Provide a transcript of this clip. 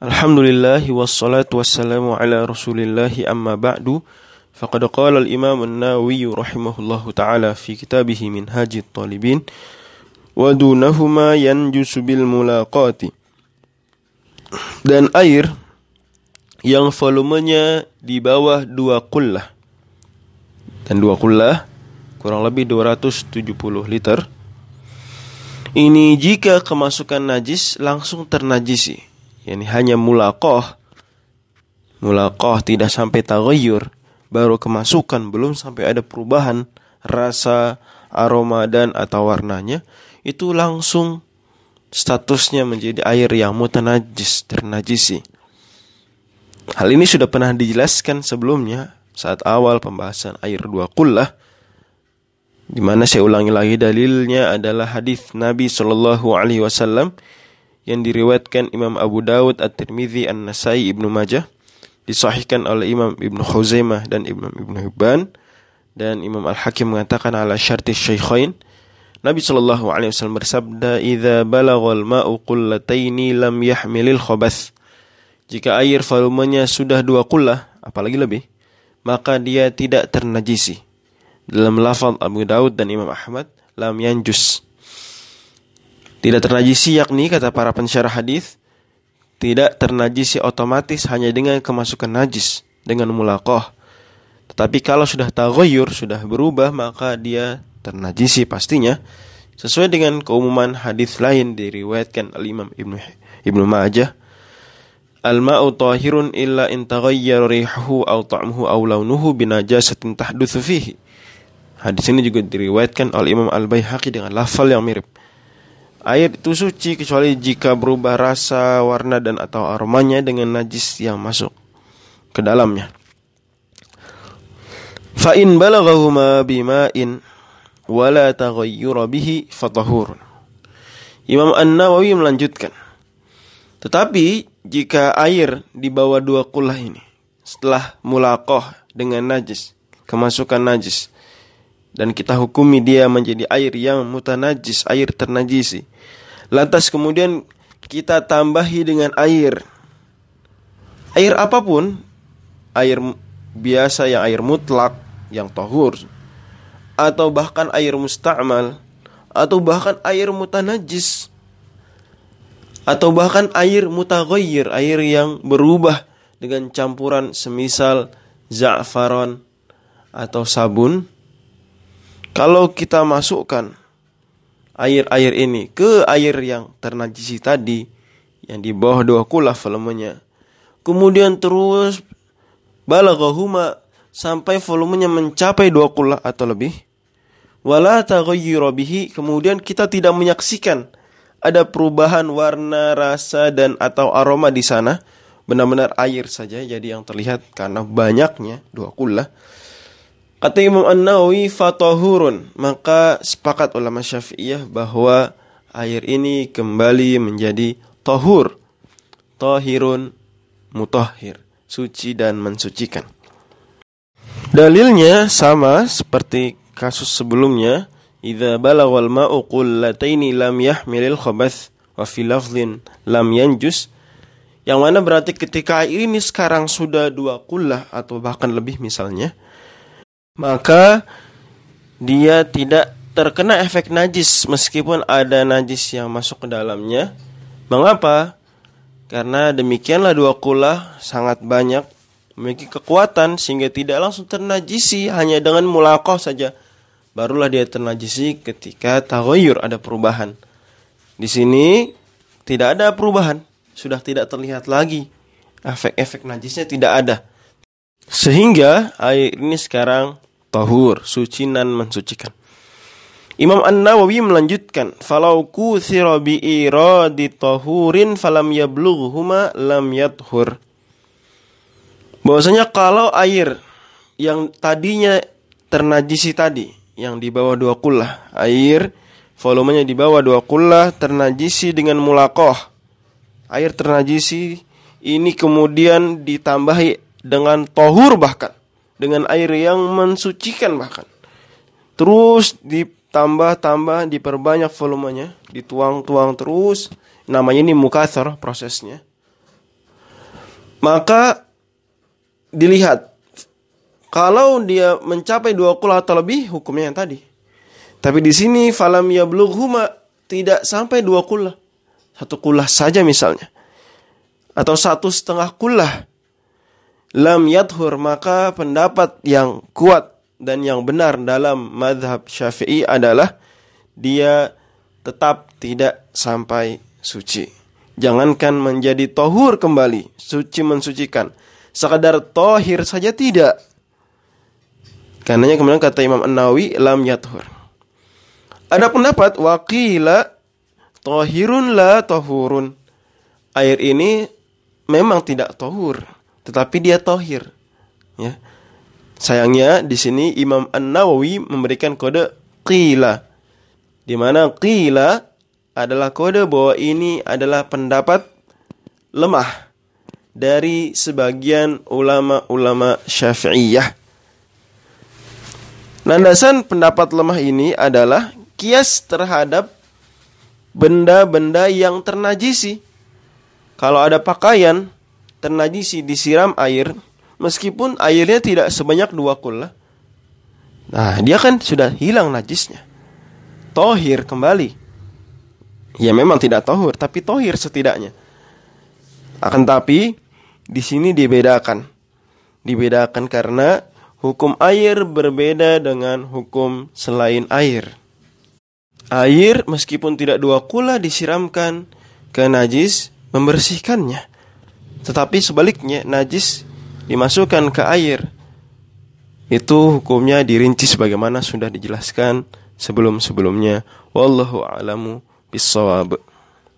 Alhamdulillah wassalatu wassalamu ala rasulillah amma ba'du. Faqad qala al-imam an-nawawi rahimahullahu ta'ala fi kitabih minhajit talibin wa dunahuma yanjusu bil mulaqati. Dan air yang volumenya di bawah dua kullah. Dan dua kullah kurang lebih 270 liter. Ini jika kemasukan najis langsung ternajisi yani hanya mulakoh. Mulakoh tidak sampai tagayur baru kemasukan belum sampai ada perubahan rasa aroma dan atau warnanya itu langsung statusnya menjadi air yang mutanajis ternajisi. Hal ini sudah pernah dijelaskan sebelumnya saat awal pembahasan air dua kullah di mana saya ulangi lagi dalilnya adalah hadis Nabi Shallallahu Alaihi Wasallam yang diriwayatkan Imam Abu Dawud, At-Tirmidzi, An-Nasai, Ibnu Majah, disahihkan oleh Imam Ibnu Khuzaimah dan Imam Ibnu Hibban. Dan Imam Al-Hakim mengatakan ala syarti syaikhain Nabi Shallallahu alaihi wasallam bersabda idza balaghal ma'u qullataini lam yahmilil khabath. Jika air volumenya sudah dua kullah apalagi lebih maka dia tidak ternajisi. Dalam lafaz Abu Daud dan Imam Ahmad lam yanjus tidak ternajisi yakni kata para pensyarah hadis tidak ternajisi otomatis hanya dengan kemasukan najis dengan mulakoh. Tetapi kalau sudah taghayyur, sudah berubah maka dia ternajisi pastinya sesuai dengan keumuman hadis lain diriwayatkan al Imam Ibnu Ibnu Majah Al-ma'u tahirun illa in taghayyara rihuhu aw ta'muhu aw launuhu. Hadis ini juga diriwayatkan oleh Imam Al-Baihaqi dengan lafal yang mirip. Air itu suci kecuali jika berubah rasa, warna dan atau aromanya dengan najis yang masuk ke dalamnya. Fa in balaghahuma bima'in wala taghayyura bihi fatahur. Imam An-Nawawi melanjutkan. Tetapi jika air di bawah dua kulah ini setelah mulakoh dengan najis, kemasukan najis, dan kita hukumi dia menjadi air yang mutanajis, air ternajisi. Lantas kemudian kita tambahi dengan air. Air apa pun, air biasa yang air mutlak, yang tohur, atau bahkan air musta'mal, atau bahkan air mutanajis, atau bahkan air mutaghayyir, air yang berubah dengan campuran semisal za'faron atau sabun, kalau kita masukkan air-air ini ke air yang ternajisi tadi yang di bawah dua kula volumenya, kemudian terus balaghahuma sampai volumenya mencapai dua kula atau lebih, wala taghayyura kemudian kita tidak menyaksikan ada perubahan warna, rasa dan atau aroma di sana, benar-benar air saja jadi yang terlihat karena banyaknya dua kula Kata Imam An-Nawawi fatahurun, maka sepakat ulama Syafi'iyah bahwa air ini kembali menjadi tahur. Tahirun mutahhir, suci dan mensucikan. Dalilnya sama seperti kasus sebelumnya, idza balaghal ma'u qullataini lam yahmilil khabath wa fi lam yanjus. Yang mana berarti ketika air ini sekarang sudah dua kullah atau bahkan lebih misalnya, maka dia tidak terkena efek najis meskipun ada najis yang masuk ke dalamnya. Mengapa? Karena demikianlah dua kula sangat banyak memiliki kekuatan sehingga tidak langsung ternajisi hanya dengan mulakoh saja. Barulah dia ternajisi ketika tahoyur ada perubahan. Di sini tidak ada perubahan, sudah tidak terlihat lagi efek-efek najisnya tidak ada. Sehingga air ini sekarang tahur, suci dan mensucikan. Imam An-Nawawi melanjutkan, "Falau kuthira bi iradi tahurin falam yablughuhuma lam yathur." Bahwasanya kalau air yang tadinya ternajisi tadi, yang di bawah dua kullah, air volumenya di bawah dua kullah ternajisi dengan mulakoh. Air ternajisi ini kemudian ditambahi dengan tohur bahkan dengan air yang mensucikan bahkan. Terus ditambah-tambah, diperbanyak volumenya, dituang-tuang terus. Namanya ini mukathar prosesnya. maka dilihat kalau dia mencapai dua kula atau lebih hukumnya yang tadi. Tapi di sini falam yablughuma tidak sampai dua kula. Satu kula saja misalnya. Atau satu setengah kula. Lam yadhur maka pendapat yang kuat dan yang benar dalam madhab syafi'i adalah dia tetap tidak sampai suci. Jangankan menjadi tohur kembali, suci mensucikan. Sekadar tohir saja tidak. Karenanya kemudian kata Imam An-Nawawi lam yathur. Ada pendapat wakila tohirun la tohurun. Air ini memang tidak tohur, tetapi dia tohir. Ya. Sayangnya di sini Imam An-Nawawi memberikan kode qila. Di mana qila adalah kode bahwa ini adalah pendapat lemah dari sebagian ulama-ulama Syafi'iyah. Landasan pendapat lemah ini adalah kias terhadap benda-benda yang ternajisi. Kalau ada pakaian ternajisi disiram air, meskipun airnya tidak sebanyak dua kula, nah dia kan sudah hilang najisnya. Tohir kembali. Ya memang tidak tohir, tapi tohir setidaknya. Akan tapi di sini dibedakan. Dibedakan karena Hukum air berbeda dengan hukum selain air. Air meskipun tidak dua kula disiramkan ke najis membersihkannya. Tetapi sebaliknya najis dimasukkan ke air. Itu hukumnya dirinci sebagaimana sudah dijelaskan sebelum-sebelumnya. Wallahu a'lamu bissawab.